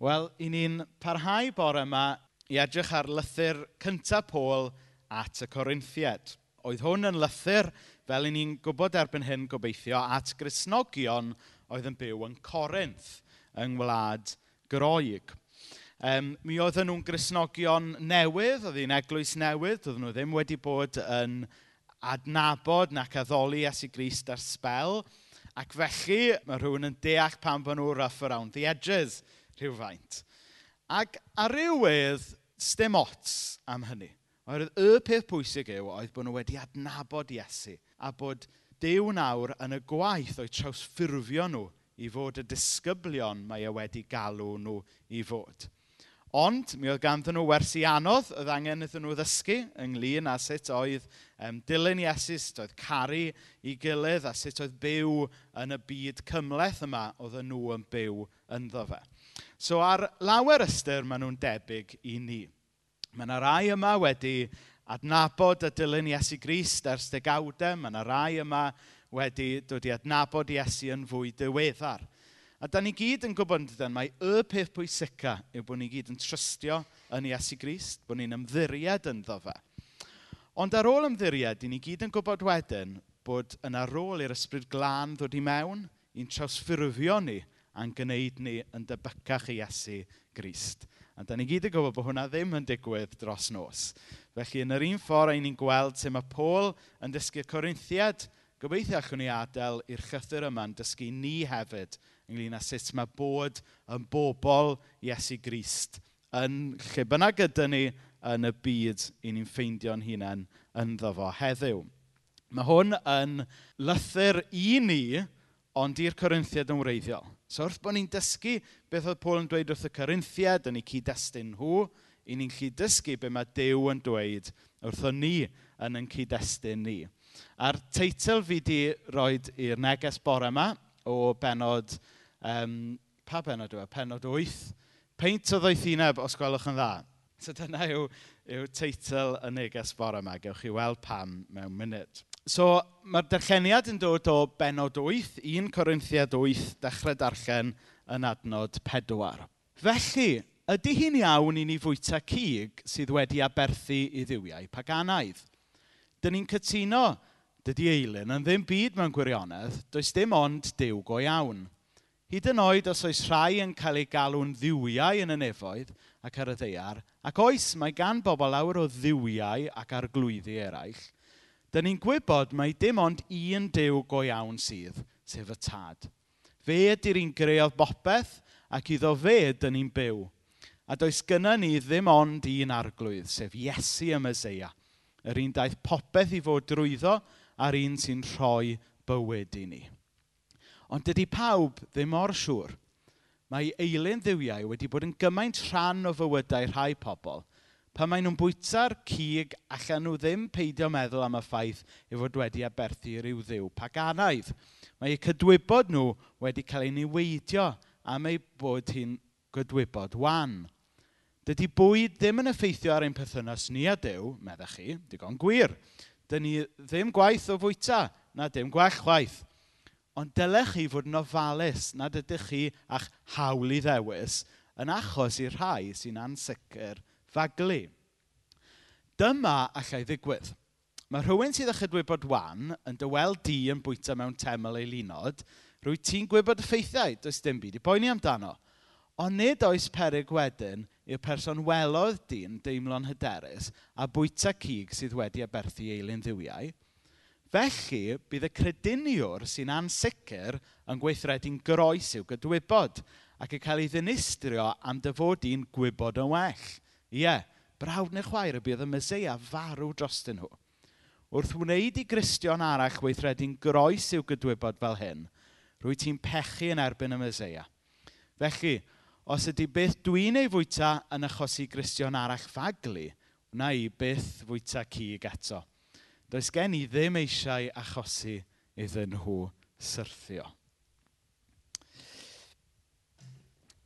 Wel, i ni'n parhau bore yma i edrych ar lythyr cyntaf Pôl at y Corinthiad. Oedd hwn yn lythyr, fel i ni'n gwybod erbyn hyn gobeithio, at grisnogion oedd yn byw yn Corinth, yng Ngwlad Groeg. Um, mi oedden nhw'n grisnogion newydd, oedd hi'n eglwys newydd, oedden nhw ddim wedi bod yn adnabod nac addoli as i grist ar sbel. Ac felly, mae rhywun yn deall pan bod nhw rough around the edges – rhywfaint. Ac ar ryw wedd, stem ots am hynny. Oherwydd y peth pwysig yw oedd bod nhw wedi adnabod Iesu a bod Dyw nawr yn y gwaith o'i trawsffurfio nhw i fod y disgyblion mae e wedi galw nhw i fod. Ond mi oedd ganddyn nhw wersi anodd oedd angen iddyn nhw ddysgu ynglyn â sut oedd um, dilyn Iesu, sut oedd caru i gilydd a sut oedd byw yn y byd cymleth yma oedd nhw yn byw ynddo fe. So ar lawer ystyr maen nhw'n debyg i ni. Mae yna rai yma wedi adnabod y dilyn Iesu Grist ers degawdau. Mae yna rai yma wedi dod i adnabod Iesu yn fwy diweddar. A da ni gyd yn gwybod ydyn, mae y peth pwysica yw bod ni gyd yn trystio yn Iesu Grist, bod ni'n ymddiried yn ddo fe. Ond ar ôl ymddiried, ni gyd yn gwybod wedyn bod yn ar ôl i'r ysbryd glân ddod i mewn, i'n trawsffurfio ni a'n gwneud ni yn debycach i Iesu Grist. A da ni gyd yn gwybod bod hwnna ddim yn digwydd dros nos. Felly, yn yr un ffordd, ein ni'n gweld sut mae Paul yn dysgu'r Corinthiad. Gobeithio allwn ni adael i'r chythyr yma'n dysgu ni hefyd ynglyn â sut mae bod yn bobl Iesu Grist yn lle bynnag gyda ni yn y byd i ni'n ffeindio'n hunain ynddo fo heddiw. Mae hwn yn lythyr i ni, ond i'r Corinthiad yn wreiddiol. So wrth bod ni'n dysgu beth oedd Paul yn dweud wrth y Corinthiad, yn ei cyd-destun nhw, i ni'n cyd-dysgu beth mae Dyw yn dweud wrtho ni yn ein cyd-destun ni. A'r teitl fi wedi rhoi i'r neges bore yma o benod, um, pa benod yw e? Penod 8. Peint o ddoethineb os gwelwch yn dda. So dyna yw, yw teitl y neges bore yma. Gewch chi weld pam mewn munud. So mae'r darlleniad yn dod o benod 8, 1 Corinthiad 8, dechrau darllen yn adnod 4. Felly, ydy hi'n iawn i ni fwyta cig sydd wedi aberthu i ddiwiau paganaidd? Dyn ni'n cytuno dydy Eilyn yn ddim byd mewn gwirionedd, does dim ond diw go iawn. Hyd yn oed os oes rhai yn cael ei galw'n ddiwiau yn y nefoedd ac ar y ddeiar, ac oes mae gan bobl awr o ddiwiau ac arglwyddi eraill – dyn ni'n gwybod mae dim ond un dew go iawn sydd, sef y tad. Fe ydy'r un greodd bopeth ac iddo fe dyn ni'n byw. A does gynna ni ddim ond un arglwydd, sef Iesu y Meseia, yr un daeth popeth i fod drwyddo a'r un sy'n rhoi bywyd i ni. Ond dydy pawb ddim mor siŵr. Mae eilyn ddiwiau wedi bod yn gymaint rhan o fywydau rhai pobl Pan maen nhw'n bwyta'r cig, allan nhw ddim peidio meddwl am y ffaith eu fod wedi aberthu i ryw paganaidd. Mae eu cydwybod nhw wedi cael ei niweidio am ei bod hi'n gydwybod wan. Dydy bwyd ddim yn effeithio ar ein perthynas ni a Dyw, meddach chi, digon gwir. Dyn ni ddim gwaith o fwyta, na dim gwell chwaith. Ond dylech chi fod yn ofalus nad ydych chi a'ch hawl i ddewis yn achos i'r rhai sy'n ansicr ddathlu. Dyma allai ddigwydd. Mae rhywun sydd â chydwybod wan yn dywel di yn bwyta mewn teml ei lunod, rwy ti'n gwybod y ffeithiau, does dim byd i boeni amdano. Ond nid oes peryg wedyn i'r person welodd di'n deimlo'n hyderus a bwyta cig sydd wedi aberthu eilyn ddiwiau. Felly, bydd y crediniwr sy'n ansicr yn gweithredu'n groes i'w gydwybod ac yn cael ei ddinistrio am dyfod i'n gwybod yn well – Ie, brawd neu chwaer y bydd y Meseia farw drostyn nhw. Wrth wneud i Gristion arall weithredu'n groes i'w gydwybod fel hyn, rwy ti'n pechu yn erbyn y Meseia. Felly, os ydy beth dwi'n ei fwyta yn achosi Gristion arall faglu, wna i beth fwyta cig eto. Does gen i ddim eisiau achosi iddyn nhw syrthio.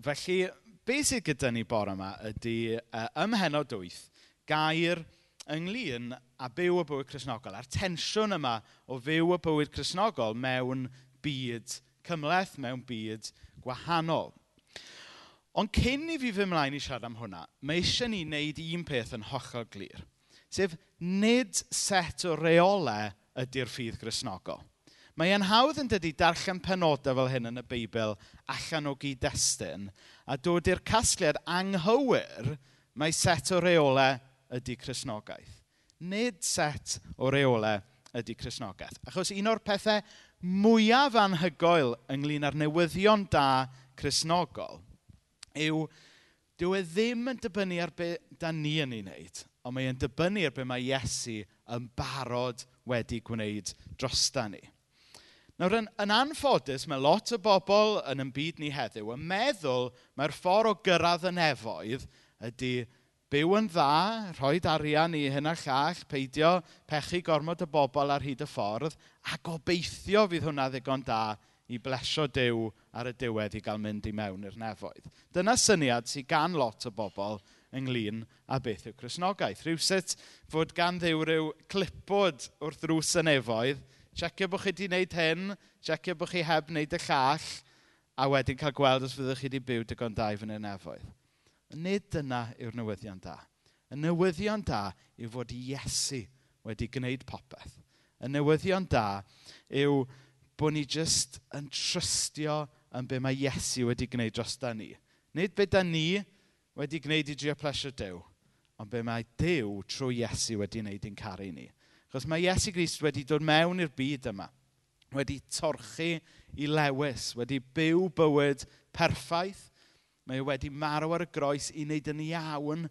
Felly, be sydd gyda ni bore yma ydy uh, ymhenod wyth gair ynglyn a byw y bywyd chrysnogol, A'r tensiwn yma o fyw y bywyd chrysnogol mewn byd cymleth, mewn byd gwahanol. Ond cyn i fi fy mlaen i siarad am hwnna, mae eisiau ni wneud un peth yn hollol glir. Sef, nid set o reolau ydy'r ffydd grisnogol. Mae e'n hawdd yn dydi darllen penodau fel hyn yn y Beibl allan o gyd-destun a dod i'r casgliad anghywir mae set o reolau ydy Cresnogaeth. Nid set o reolau ydy Cresnogaeth. Achos un o'r pethau mwyaf anhygoel ynglyn â'r newyddion da Cresnogol yw dyw e ddim yn dibynnu ar be da ni yn ei wneud, ond mae e'n dibynnu ar be mae Iesu yn barod wedi gwneud drosta ni. Nawr, yn, yn anffodus, mae lot o bobl yn ein byd ni heddiw yn meddwl mae'r ffordd o gyrraedd y nefoedd ydy byw yn dda, rhoi arian i hyn a llall, peidio pechu gormod y bobl ar hyd y ffordd, a gobeithio fydd hwnna ddigon da i blesio Dyw ar y diwedd i gael mynd i mewn i'r nefoedd. Dyna syniad sydd gan lot o bobl ynglyn â beth yw Cresnogaeth. Rhywsut fod gan ddiw rhyw clipwd wrth ddrws y nefoedd – Checio bod chi wedi wneud hyn, checio bod chi heb wneud y llall, a wedyn cael gweld os fyddwch chi wedi byw digon da i fyny nefoedd. Nid dyna yw'r newyddion da. Y newyddion da yw fod Iesu wedi gwneud popeth. Y newyddion da yw bod ni jyst yn trystio yn be mae Iesu wedi gwneud dros da ni. Nid be da ni wedi gwneud i drio plesio Dyw, ond be mae Dyw trwy Iesu wedi wneud i'n caru ni. Chos mae Iesu Grist wedi dod mewn i'r byd yma, wedi torchu i lewis, wedi byw bywyd perffaith. Mae e wedi marw ar y groes i wneud yn iawn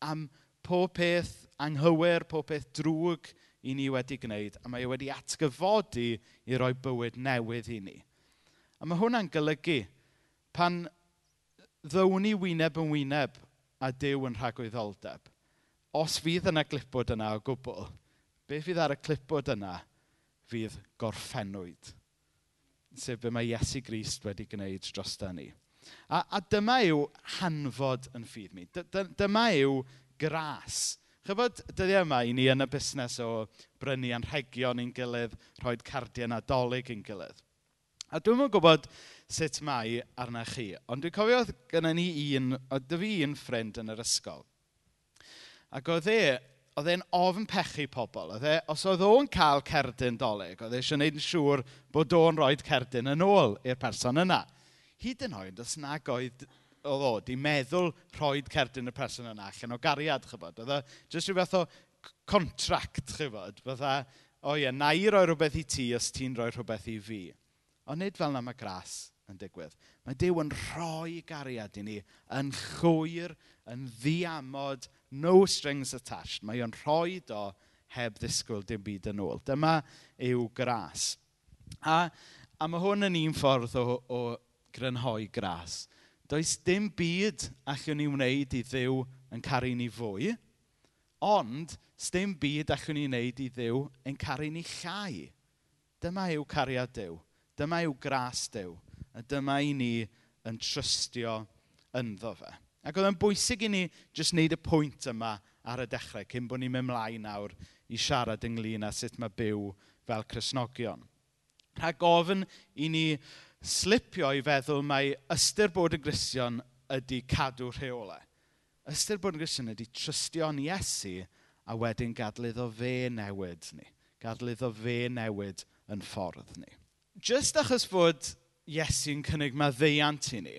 am pob peth anghywir, pob peth drwg i ni wedi gwneud. A mae e wedi atgyfodi i roi bywyd newydd i ni. A mae hwnna'n golygu pan ddown ni wyneb yn wyneb a dew yn rhagwyddoldeb. Os fydd yna glipod yna o gwbl, Be fydd ar y clipod yna fydd gorffenwyd. Sef be mae Iesu Grist wedi gwneud dros da ni. A, a dyma yw hanfod yn ffydd mi. D dyma yw gras. Chybod dyddiau e yma, i ni yn y busnes o brynu anrhegion i'n gilydd, rhoi cardiau nadolig i'n gilydd. A dwi'n yn gwybod sut mae arna chi, ond dwi'n cofio oedd gyda ni un, oedd dy fi un ffrind yn yr ysgol. Ac oedd e oedd e'n ofn pechu pobl. Oedd e, os oedd o'n cael cerdyn doleg, oedd e eisiau gwneud yn siŵr bod o'n rhoi cerdyn yn ôl i'r person yna. Hyd yn oed, os nag oedd oedd o, di meddwl rhoi cerdyn y person yna allan o gariad, chybod. Oedd e jyst rhyw fath o contract, chybod. Fydda, o ie, na i roi rhywbeth i ti os ti'n rhoi rhywbeth i fi. Ond nid fel na mae gras yn digwydd. Mae Dyw yn rhoi gariad i ni yn llwyr, yn ddiamod, no strings attached. Mae o'n rhoi do heb ddisgwyl dim byd yn ôl. Dyma yw gras. A, a mae hwn yn un ffordd o, o grynhoi gras. Does dim byd allwn ni wneud i ddiw yn caru ni fwy, ond dim byd allwn ni wneud i ddiw yn caru ni llai. Dyma yw cariad Dyw. Dyma yw gras Dyw. A dyma i ni yn trystio ynddo fe. Ac oedd yn bwysig i ni jyst wneud y pwynt yma ar y dechrau, cyn bod ni'n mynd mlaen nawr i siarad ynglyn â sut mae byw fel Cresnogion. Rhaid gofyn i ni slipio i feddwl mai ystyr bod yn Gristion ydy cadw rheolau. Ystyr bod yn Gristion ydy trystio'n Iesu a wedyn gadlydd o fe newid ni. Gadlydd o fe newid yn ffordd ni. Just achos fod Iesu'n cynnig maddeiant i ni,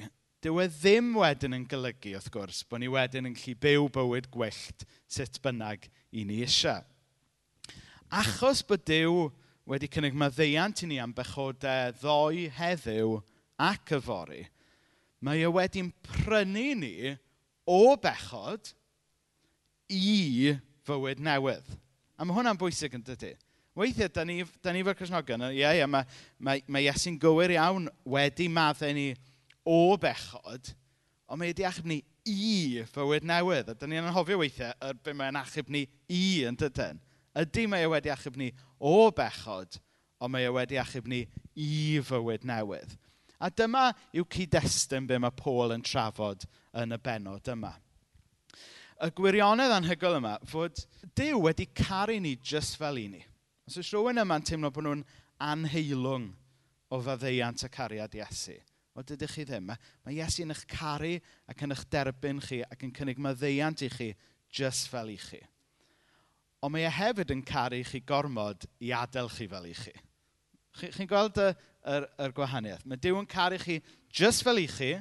Dyw e ddim wedyn yn golygu, wrth gwrs, bod ni wedyn yn gallu byw bywyd gwyllt sut bynnag i ni eisiau. Achos bod Dyw wedi cynnig maddeiant i ni am bechodau ddoe heddiw ac yfori, mae e wedi'n prynu ni o bechod i fywyd newydd. A mae hwnna'n bwysig yn dydy. Weithiau, da ni, da ni fel Cresnogion, ie, ie, mae, mae, mae Iesu'n gywir iawn wedi maddau ni o bechod, ond mae wedi achub ni i fywyd newydd. A dyn ni'n yn anghofio weithiau er beth mae'n achub ni i yn dydyn. Ydy mae e wedi achub ni o bechod, ond mae e wedi achub ni i fywyd newydd. A dyma yw cyd-destun be mae Paul yn trafod yn y benod yma. Y gwirionedd anhygoel yma fod Dyw wedi caru ni jyst fel i ni. Os oes rhywun yma'n teimlo bod nhw'n anheilwng o faddeiant y cariad Iesu – O, dydych chi ddim. Mae, mae Iesu yn eich caru ac yn eich derbyn chi ac yn cynnig maddeiant i chi just fel i chi. Ond mae e hefyd yn caru chi gormod i adael chi fel i chi. Chi'n chi gweld y, yr, yr gwahaniaeth? Mae Dyw yn caru chi just fel i chi,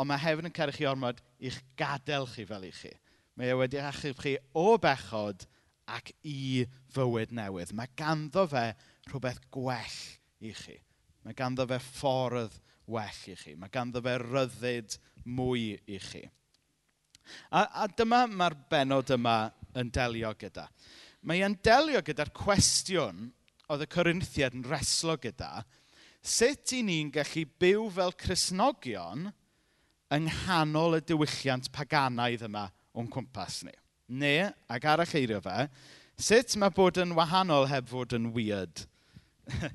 ond mae hefyd yn caru chi ormod i'ch gadael chi fel i chi. Mae e wedi achub chi o bechod ac i fywyd newydd. Mae ganddo fe rhywbeth gwell i chi. Mae ganddo fe ffordd well i chi. Mae ganddo fe ryddid mwy i chi. A, a dyma mae'r benod yma yn delio gyda. Mae e'n delio gyda'r cwestiwn oedd y Corinthiad yn reslo gyda, sut i ni'n gallu byw fel Cresnogion yng nghanol y diwylliant paganaidd yma o'n cwmpas ni. Neu, ac arall eirio fe, sut mae bod yn wahanol heb fod yn weird?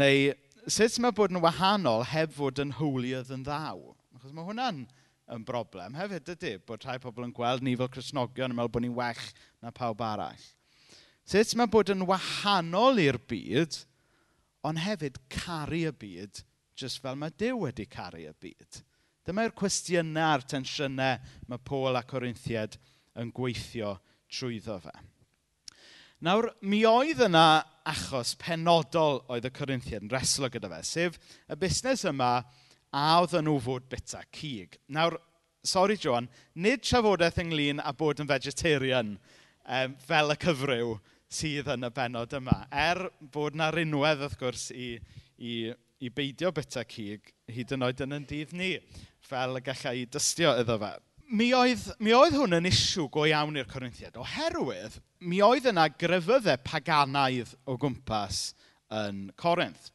Neu sut mae bod yn wahanol heb fod yn holier than thou? Achos mae hwnna'n yn broblem hefyd, ydy bod rhai pobl yn gweld ni fel Cresnogion yn meddwl bod ni'n well na pawb arall. Sut mae bod yn wahanol i'r byd, ond hefyd caru y byd, jyst fel mae Dyw wedi caru y byd. Dyma'r cwestiynau a'r tensiynau mae Paul a Corinthiad yn gweithio trwyddo fe. Nawr, mi oedd yna achos penodol oedd y Corinthiad yn reslo gyda fe, sef y busnes yma a oedd nhw fod bita cig. Nawr, sori Joan, nid trafodaeth ynglyn â bod yn vegetarian um, fel y cyfryw sydd yn y benod yma. Er bod na rinwedd, wrth gwrs, i, i, i beidio bita cig hyd yn oed yn yn dydd ni, fel y gallai i dystio iddo fe mi oedd, mi oedd hwn yn isiw go iawn i'r Corinthiad, oherwydd mi oedd yna grefyddau paganaidd o gwmpas yn Corinth.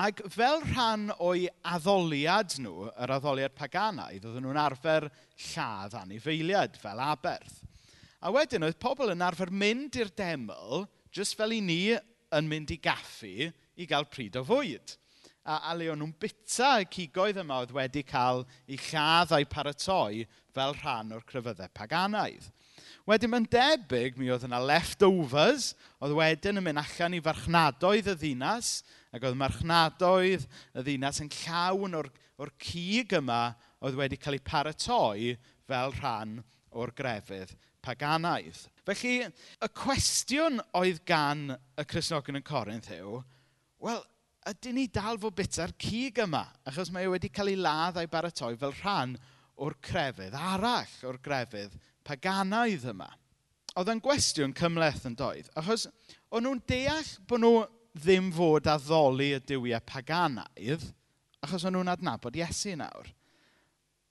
Ac fel rhan o'i addoliad nhw, yr addoliad paganaidd, oedden nhw'n arfer lladd anifeiliad fel aberth. A wedyn oedd pobl yn arfer mynd i'r deml, jyst fel i ni yn mynd i gaffi, i gael pryd o fwyd a, a le o'n nhw'n bita y cigoedd yma oedd wedi cael eu lladd a'i paratoi fel rhan o'r cryfyddau paganaidd. Wedyn mae'n debyg mi oedd yna leftovers, oedd wedyn yn mynd allan i farchnadoedd y ddinas, ac oedd marchnadoedd y ddinas yn llawn o'r, or cig yma oedd wedi cael ei paratoi fel rhan o'r grefydd paganaidd. Felly, y cwestiwn oedd gan y Cresnogion yn Corinth yw, wel, ydyn ni dal fod bita'r cig yma? Achos mae e wedi cael ei ladd a'i baratoi fel rhan o'r crefydd arall, o'r grefydd paganaidd yma. Oedd yn gwestiwn cymleth yn doedd, achos o'n nhw'n deall bod nhw ddim fod a ddoli y diwiau paganaidd, achos o'n nhw'n adnabod Iesu nawr.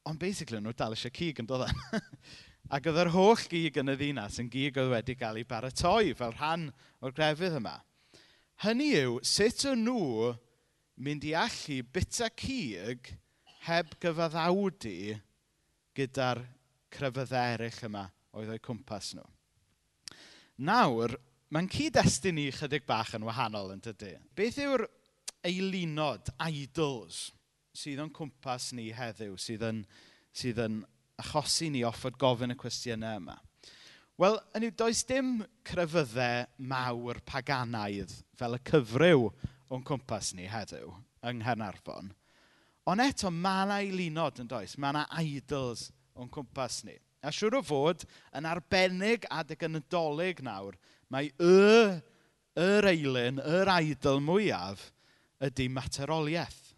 Ond basically, nhw dal eisiau cig yn dod e? Ac oedd yr holl gig yn y ddinas yn gig oedd wedi cael ei baratoi fel rhan o'r grefydd yma. Hynny yw, sut o'n nhw mynd i allu bita cig heb gyfaddawdu gyda'r crefyddau eraill yma oedd o'i cwmpas nhw. Nawr, mae'n cyd-destun ni chydig bach yn wahanol yn dydy. Beth yw'r eilinod, idols, sydd o'n cwmpas ni heddiw, sydd yn, sydd yn achosi ni offod gofyn y cwestiynau yma? Wel, yn yw, does dim crefyddau mawr paganaidd fel y cyfryw o'n cwmpas ni heddiw yng Nghaernarfon. Ond eto, mae yna eilunod yn does. Mae yna idols o'n cwmpas ni. A siwr o fod, yn arbennig adeg yn ydolig nawr, mae y, yr eilun, yr idol mwyaf, ydy materoliaeth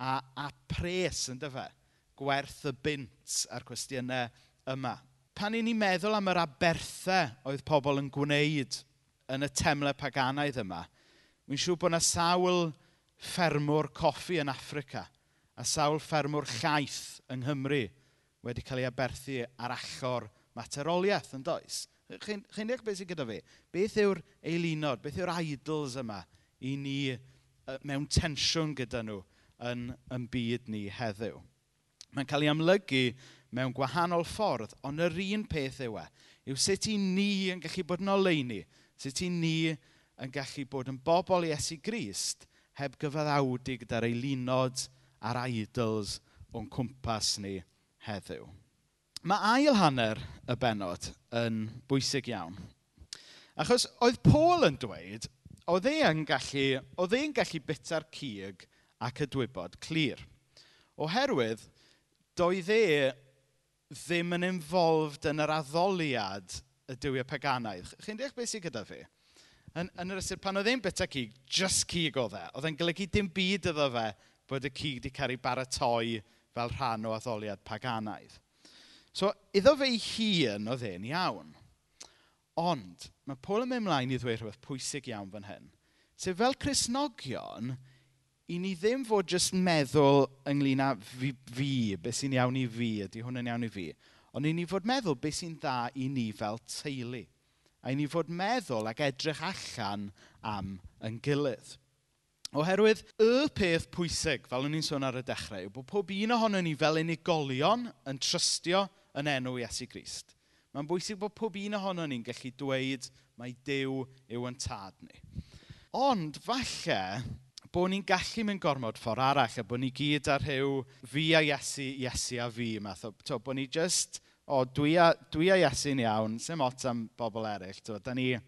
a, a pres yn dyfa. Gwerth y bint a'r cwestiynau yma pan i ni'n meddwl am yr aberthau oedd pobl yn gwneud yn y temle paganaidd yma, mi'n siŵr bod yna sawl ffermwr coffi yn Africa a sawl ffermwr llaeth yng Nghymru wedi cael ei aberthu ar achor materoliaeth yn does. Chi'n chi eich beth sy'n gyda fi? Beth yw'r eilinod, beth yw'r idols yma i ni mewn tensiwn gyda nhw yn, yn byd ni heddiw? Mae'n cael ei amlygu mewn gwahanol ffordd, ond yr un peth yw e, yw sut i ni yn gallu bod yn oleuni, sut i ni yn gallu bod yn bobl Iesu Grist heb gyfaddawdu gyda'r eilunod a'r idols o'n cwmpas ni heddiw. Mae ail hanner y benod yn bwysig iawn. Achos oedd Paul yn dweud, oedd e'n gallu, oedd e'n gallu bita'r cig ac y dwybod clir. Oherwydd, doedd e ddim yn involved yn yr addoliad y dywiau paganaidd. Chi'n deall beth sy'n gyda fi? Yn, yn yr ystyr, pan oedd e'n bita cig, just cig oedd e. Oedd e'n golygu dim byd iddo fe bod y cig wedi cael ei baratoi fel rhan o addoliad paganaidd. So, iddo fe ei hun oedd e'n iawn. Ond, mae Paul yn mynd mlaen i ddweud rhywbeth pwysig iawn fan hyn. Sef fel Cresnogion, i ni ddim fod jyst meddwl ynglyn â fi, fi beth sy'n iawn i fi, ydy hwn yn iawn i fi, ond i ni fod meddwl beth sy'n dda i ni fel teulu. A i ni fod meddwl ac edrych allan am yn gilydd. Oherwydd, y peth pwysig, fel o'n i'n sôn ar y dechrau, yw bod pob un ohono ni fel unigolion yn trystio yn enw Iesu Grist. Mae'n bwysig bod pob un ohono ni'n gallu dweud mai Dyw yw yn tad ni. Ond falle, bod ni'n gallu mynd gormod ffordd arall a bod ni gyd ar rhyw fi a Iesu, Iesu a fi. Math o, to, bod ni just, o, dwi a, dwi a Iesu'n iawn, sy'n ot am bobl eraill. To, da ni'n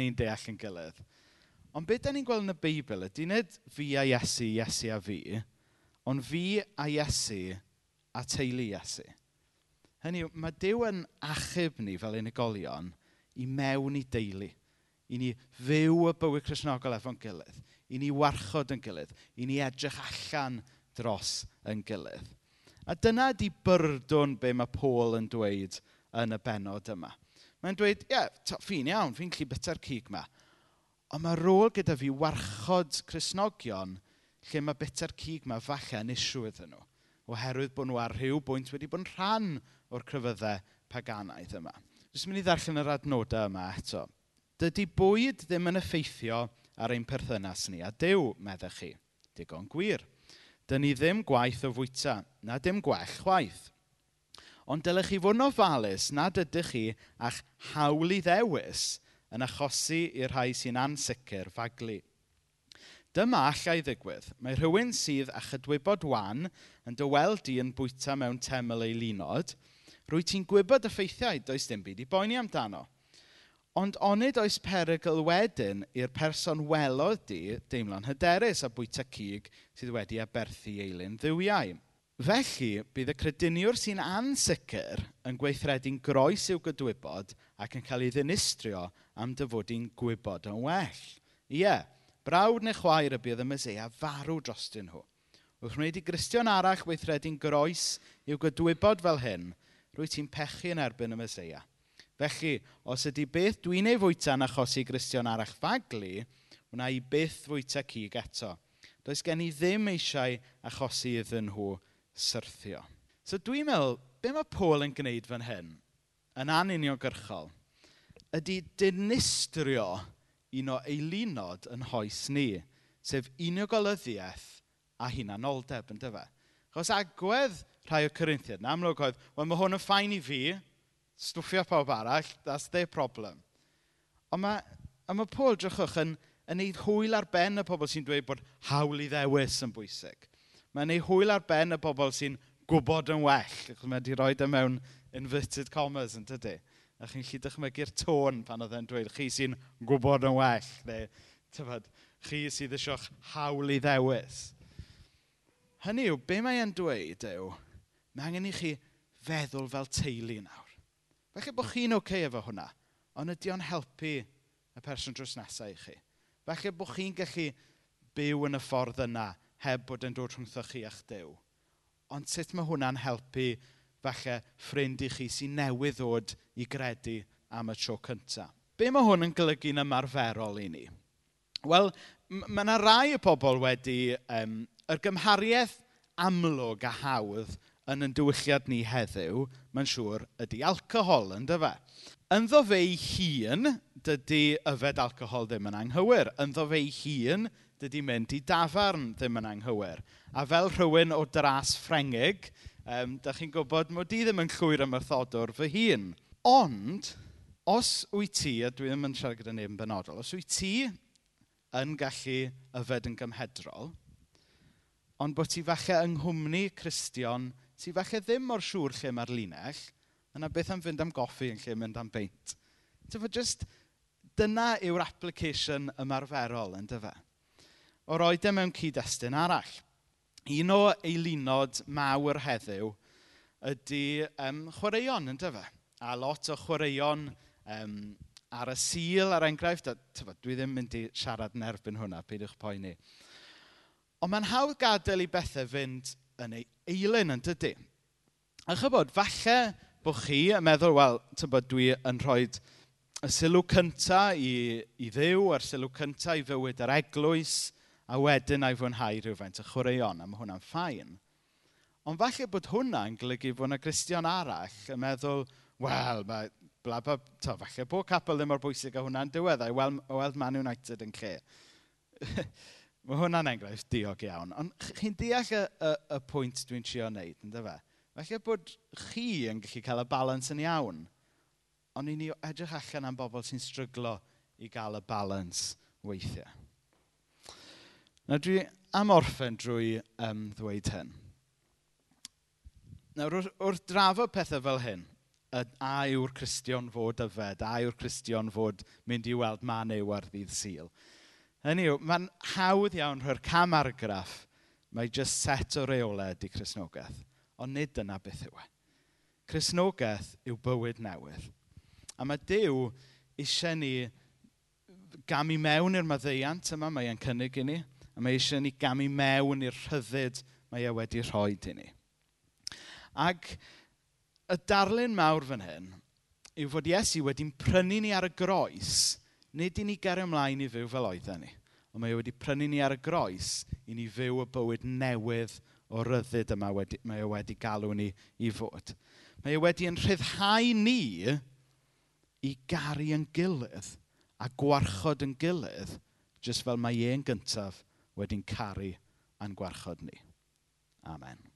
ni deall yn gilydd. Ond beth da ni'n gweld yn y Beibl ydy nid fi a Iesu, Iesu a fi, ond fi a Iesu a teulu Iesu. Hynny yw, mae Dyw yn achub ni fel unigolion i mewn i deulu, i ni fyw y bywyd Cresnogol efo'n gilydd, i ni warchod yn gilydd, i ni edrych allan dros yn gilydd. A dyna di byrdwn be mae Paul yn dweud yn y benod yma. Mae'n dweud, ie, yeah, fi'n iawn, fi'n lli byta'r cig yma. Ond mae rôl gyda fi warchod Cresnogion lle mae byta'r cig yma falle yn isw iddyn nhw. Oherwydd bod nhw ar rhyw bwynt wedi bod yn rhan o'r cryfyddau paganaidd yma. Dwi'n mynd i ddarllen yr adnodau yma eto. Dydy bwyd ddim yn effeithio ar ein perthynas ni. A dew, meddech chi, digon gwir. Dyn ni ddim gwaith o fwyta, na dim gwell chwaith. Ond dylech chi fod yn ofalus nad ydych chi a'ch hawl i ddewis yn achosi i'r rhai sy'n ansicr faglu. Dyma allai ddigwydd. Mae rhywun sydd a chydwybod wan yn dyweld i yn bwyta mewn teml ei lunod. Rwy ti'n gwybod y ffeithiau, does dim byd i boeni amdano. Ond onid oes perygl wedyn i'r person welodd di deimlo'n hyderus a bwyta cig sydd wedi aberthu eilyn ddiwiau. Felly, bydd y crediniwr sy'n ansicr yn gweithredu'n groes i'w gydwybod ac yn cael ei ddinistrio am dyfodi'n gwybod yn well. Ie, brawd neu chwaer y bydd y Meseia farw drostyn nhw. Wrth wneud i Gristion arall weithredu'n groes i'w gydwybod fel hyn, rwy ti'n pechu yn erbyn y Meseia. Felly, os ydy beth dwi'n ei fwyta'n achosi Gristion ar faglu, wna i byth fwyta cig eto. Does gen i ddim eisiau achosi iddyn nhw syrthio. So dwi'n meddwl, be mae Paul yn gwneud fan hyn, yn anuniongyrchol, ydy dinistrio un o eilunod yn hoes ni, sef uniogolyddiaeth a hunanoldeb, yn dyfa. Chos agwedd rhai o Corinthiad, yn amlwg oedd, wel mae hwn yn ffain i fi, stwffio pawb arall, that's their problem. Ond mae, a mae Paul, drychwch, yn, yn neud hwyl ar ben y pobl sy'n dweud bod hawl i ddewis yn bwysig. Mae'n neud hwyl ar ben y pobl sy'n gwybod yn well. Mae wedi rhoi e mewn inverted commas yn tydi. A chi'n gallu dychmygu'r tôn pan oedd e'n dweud, chi sy'n gwybod yn well. Neu, tyfod, chi sydd eisiau'ch hawl i ddewis. Hynny yw, be mae e'n dweud yw, mae angen i chi feddwl fel teulu nawr. Felly bod chi'n oce okay efo hwnna, ond ydy o'n helpu y person drws nesaf i chi. Felly bod chi'n gallu byw yn y ffordd yna heb bod yn dod rhwngtho chi a'ch dew. Ond sut mae hwnna'n helpu falle ffrind i chi sy'n newydd ddod i gredu am y tro cyntaf? Be mae hwn yn golygu'n ymarferol i ni? Wel, mae yna rai o pobl wedi um, yr gymhariaeth amlwg a hawdd yn ein diwylliad ni heddiw, mae'n siŵr, ydy alcohol, ynddo fe? ei hun, dydy yfed alcohol ddim yn anghywir. Ynddo ei hun, dydy mynd i dafarn ddim yn anghywir. A fel rhywun o dras Ffrengig, um, da chi'n gwybod mod i ddim yn llwyr ymwrthodwr fy hun. Ond, os wyt ti, a dwi ddim yn siarad gyda neb yn benodol, os wyt ti yn gallu yfed yn gymhedrol, ond bod ti falle yng nghwmni Cristion sy falle ddim mor siŵr lle mae'r linell, yna beth am fynd am goffi yn lle mynd am beint. Tyfa, just dyna yw'r application ymarferol, yn dyfa. O roed e mewn cyd-destun arall. Un o eilunod mawr heddiw ydy um, chwaraeon, yn dyfa. A lot o chwaraeon um, ar y sil, ar enghraifft, tyfa, dwi ddim mynd i siarad yn erbyn hwnna, peidiwch poeni. Ond mae'n hawdd gadael i bethau fynd yn ei eilyn, yn dydy. A chybod, falle bod chi yn meddwl, wel, tybod, dwi yn rhoi y sylw cyntaf i, i ddew, a'r sylw cyntaf i fywyd yr eglwys, a wedyn a'i fwynhau rhywfaint y chwaraeon, a mae hwnna'n ffain. Ond falle bod hwnna'n golygu bod yna Gristion arall yn meddwl, wel, mae bla, bla, to, falle bod capel ddim mor bwysig a hwnna'n diweddau, weld, weld Man United yn lle. Mae hwnna'n enghraifft diog iawn. Ond chi'n deall y, y, y pwynt dwi'n trio wneud, ynddo fe? Felly bod chi yn gallu cael y balans yn iawn, ond i ni edrych allan am bobl sy'n stryglo i gael y balans weithiau. Nawr dwi am orffen drwy um, ddweud hyn. Nawr wrth, wrth drafod pethau fel hyn, a yw'r Cristion fod yfed, a yw'r Cristion fod mynd i weld man yw ar ddydd syl. Hynny yw, mae'n hawdd iawn rhoi'r cam argraff mae jyst set o reolau di Cresnogaeth. Ond nid yna beth yw e. Cresnogaeth yw bywyd newydd. A mae Dyw eisiau ni gamu mewn i'r maddeiant yma mae e'n cynnig i ni. A mae eisiau ni gamu mewn i'r rhyddid mae e wedi rhoi i ni. Ac y darlun mawr fan hyn yw fod Iesu wedi'n prynu ni ar y groes nid i ni gario ymlaen i fyw fel oedden ni, ond mae e wedi prynu ni ar y groes i ni fyw y bywyd newydd o ryddid yma wedi, mae e wedi galw ni i fod. Mae e wedi yn rhyddhau ni i garu yn gilydd a gwarchod yn gilydd jyst fel mae e'n gyntaf wedi'n caru a'n gwarchod ni. Amen.